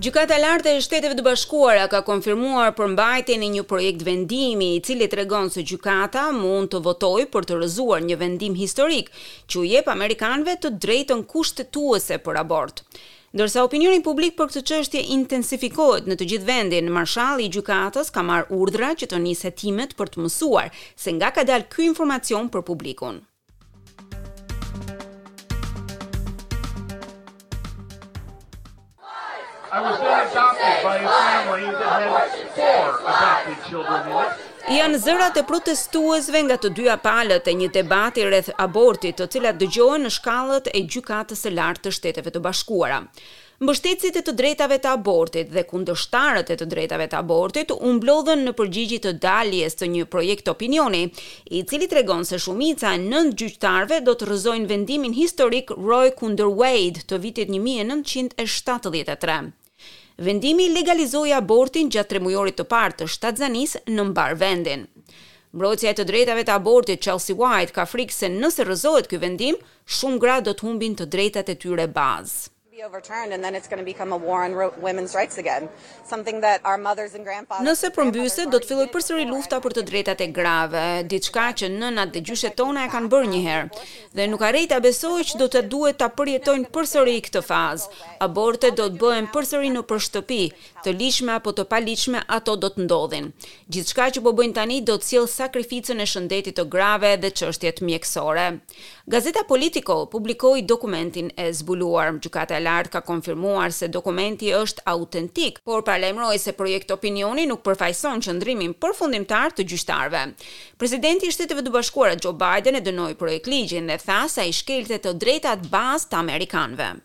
Gjykata e Lartë e Shteteve të Bashkuara ka konfirmuar përmbajtjen e një projektvendimi, i cili tregon se gjykata mund të votojë për të rrëzuar një vendim historik që u jep amerikanëve të drejtën kushtetuese për abort. Ndërsa opinioni publik për këtë çështje intensifikohet në të gjithë vendin, marshalli i gjykatës ka marrë urdhra që të nisë hetimet për të mësuar se nga ka dalë ky informacion për publikun. Janë zërat e protestuesve nga të dyja palët e një debati rreth abortit, të cilat dëgjohen në shkallët e gjykatës së lartë të Shteteve të Bashkuara. Mbështetësit e të drejtave të abortit dhe kundërshtarët e të drejtave të abortit u mblodhën në përgjigje të daljes të një projektopinioni, i cili tregon se shumica e nëntë gjyqtarëve do të rrëzojnë vendimin historik Roe kundër Wade të vitit një mijë e nëntëqind e shtatëdhjetë e tre. Vendimi legalizoi abortin gjatë tremujorit të parë të shtatzanisë në mbarë vendin. Mbrojtësja e të drejtave të abortit Chelsea White ka frikë se nëse rrëzohet ky vendim, shumë gra do të humbin të drejtat e tyre bazë. Nëse përmbyset, do të fillojë përsëri lufta për të drejtat e grave, diçka që nënat dhe gjyshet tona e kanë bërë një herë. Dhe nuk arrij ta besoj që do të duhet ta përjetojnë përsëri këtë fazë. Abortet do të bëhen përsëri nëpër shtëpi, të ligjshme apo të paligjshme ato do të ndodhin. Gjithçka që po bëjnë tani do të sjellë sakrificën e shëndetit të grave dhe çështjet mjekësore. Gazeta Politico publikoi dokumentin e zbuluar. Gjykata e Lartë ka konfirmuar se dokumenti është autentik, por paralajmëroi se projekt-opinioni nuk përfaqëson qëndrimin përfundimtar të gjyqtarëve. Presidenti i Shteteve të Bashkuara Joe Biden e dënoi projekt-ligjin dhe tha se ai shkelte të drejtat bazë të amerikanëve.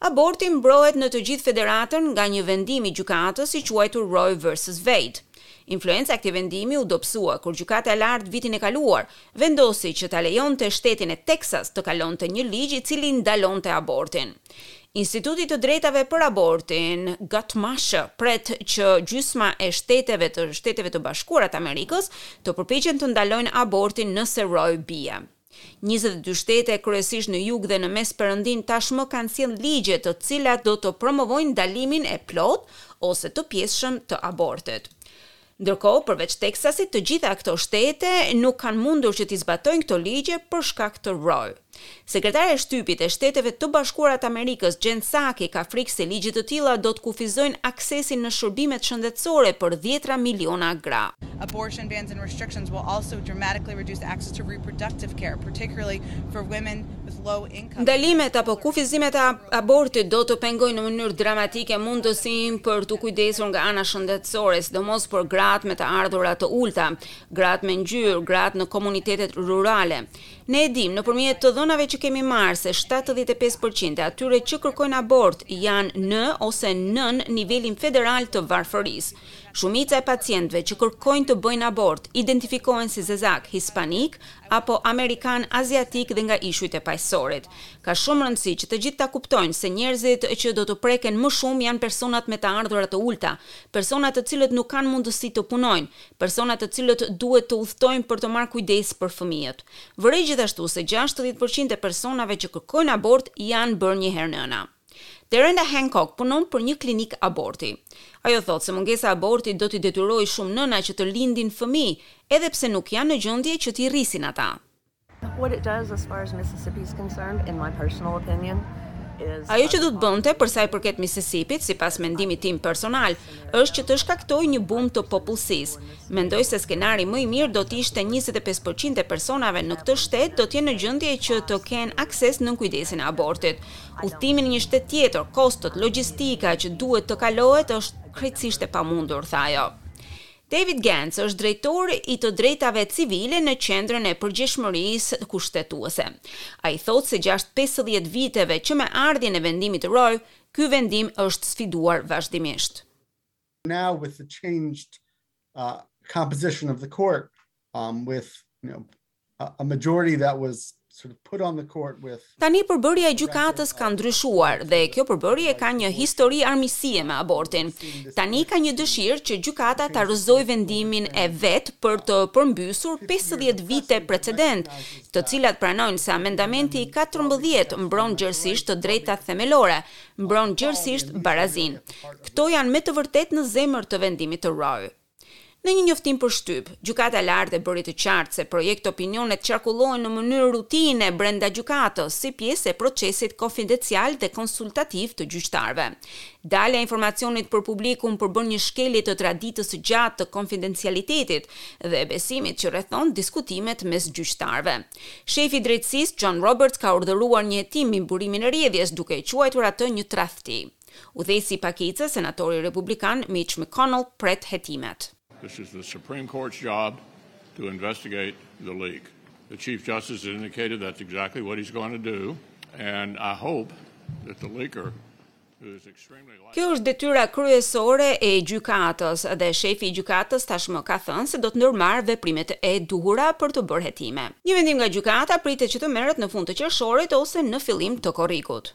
Aborti mbrohet në të gjithë Federatën nga një vendim i gjykatës i quajtur Roe versus Wade. Influenca e këtij vendimi u dobësua kur Gjykata e Lartë vitin e kaluar vendosi që ta lejonte shtetin e Teksas të kalonte një ligj i cili ndalonte abortin. Instituti të drejtave për abortin Guttmacher pret që gjysma e shteteve të Shteteve të Bashkuara të Amerikës të përpiqen të ndalojnë abortin nëse Roe bie. Njëzet e dy shtete, kryesisht në jug dhe në mesperëndim tashmë kanë sjellë ligje të cilat do të promovojnë ndalimin e plotë ose të pjesshëm të abortit. Ndërkohë, përveç Teksasit, të gjitha këto shtete nuk kanë mundur që t'i zbatojnë këto ligje për shkak të Roe. Sekretarja e Shtypit e Shteteve të Bashkuara të Amerikës, Jen Psaki ka frikë se ligje të tilla do të kufizojnë aksesin në shërbimet shëndetësore për dhjetra miliona gra. Abortion bans and restrictions will also dramatically reduce access to reproductive care, particularly for women with low income. Ndalimet apo kufizimet e abortit do të pengojnë në mënyrë dramatike mundësinë për t'u kujdesur nga ana shëndetësore, sidomos për gratë me të ardhura të ulëta, gratë me ngjyrë, gratë në komunitetet rurale. Ne e dimë, nëpërmjet të dhënave që kemi marrë, se shtatëdhjetë e pesë për qind e atyre që kërkojnë abort janë në ose nën nivelin federal të varfërisë. Shumica e pacientëve që kërkojnë të bëjnë abort identifikohen si zezakë hispanikë apo amerikanë aziatikë dhe nga ishujt e paqësorit. Ka shumë rëndësi që të gjithë ta kuptojnë se njerëzit që do të preken më shumë janë personat me të ardhura të ulëta, persona të cilët nuk kanë mundësi të punojnë, persona të cilët duhet të udhëtojnë për të marrë kujdes për fëmijët. Vërej gjithashtu se gjashtëdhjetë për qind e personave që kërkojnë abort janë bërë një herë nëna. Derenda Hancock punon për një klinikë aborti. Ajo thotë se mungesa e abortit do t'i detyrojë shumë nëna që të lindin fëmijë, edhe pse nuk janë në gjendje që t'i rrisin ata. Ajo që do të bënte për sa i përket Mississippi-t, sipas mendimit tim personal, është që të shkaktojë një bum të popullsisë. Mendoj se skenari më i mirë do të ishte njëzet e pesë përqind e personave në këtë shtet do të jenë në gjendje që të kenë akses në kujdesin e abortit. Udhëtimi në një shtet tjetër, kostot, logjistika që duhet të kalohet është krejtësisht e pamundur, tha ajo. David Gans është drejtor i të drejtave civile në Qendrën e Përgjegjshmërisë Kushtetuese. Ai thotë se gjatë pesëdhjetë viteve që me ardhjen e vendimit Roe, ky vendim është sfiduar vazhdimisht. uh, composition of the court um, with you know, a, a majority that was sort of put on the court with Tani përbërja e gjykatës ka ndryshuar dhe kjo përbërje ka një histori armiqësie me abortin. Tani ka një dëshirë që gjykata ta rrëzojë vendimin e vet për të përmbysur 50 vite precedent, të cilat pranojnë se amendamenti i 14 mbron gjerësisht të drejtat themelore, mbron gjerësisht barazinë. Këto janë me të vërtetë në zemër të vendimit të Roe. Në një njoftim për shtyp, Gjykata e Lartë e bëri të qartë se projekt-opinionet qarkullohen në mënyrë rutinë brenda gjykatës si pjesë e procesit konfidencial dhe konsultativ të gjyqtarëve. Dalja e informacionit për publikun përbën një shkelje të traditës së gjatë të konfidencialitetit dhe besimit që rrethon diskutimet mes gjyqtarëve. Shefi i Drejtësisë, John Roberts ka urdhëruar një hetim mbi burimin e rrjedhjes, duke e quajtur atë një tradhti. Udhëheqësi i pakicës, senatori republikan, Mitch McConnell, pret hetimet. This is the Supreme Court's job to investigate the leak. The Chief Justice has indicated that's exactly what he's going to do and I hope that the leaker Kjo është detyra kryesore e gjykatës dhe shefi i gjykatës tashmë ka thënë se do të ndërmarrë veprimet e duhura për të bërë hetime. Një vendim nga gjykata pritet që të merret në fund të qershorit ose në fillim të korrikut.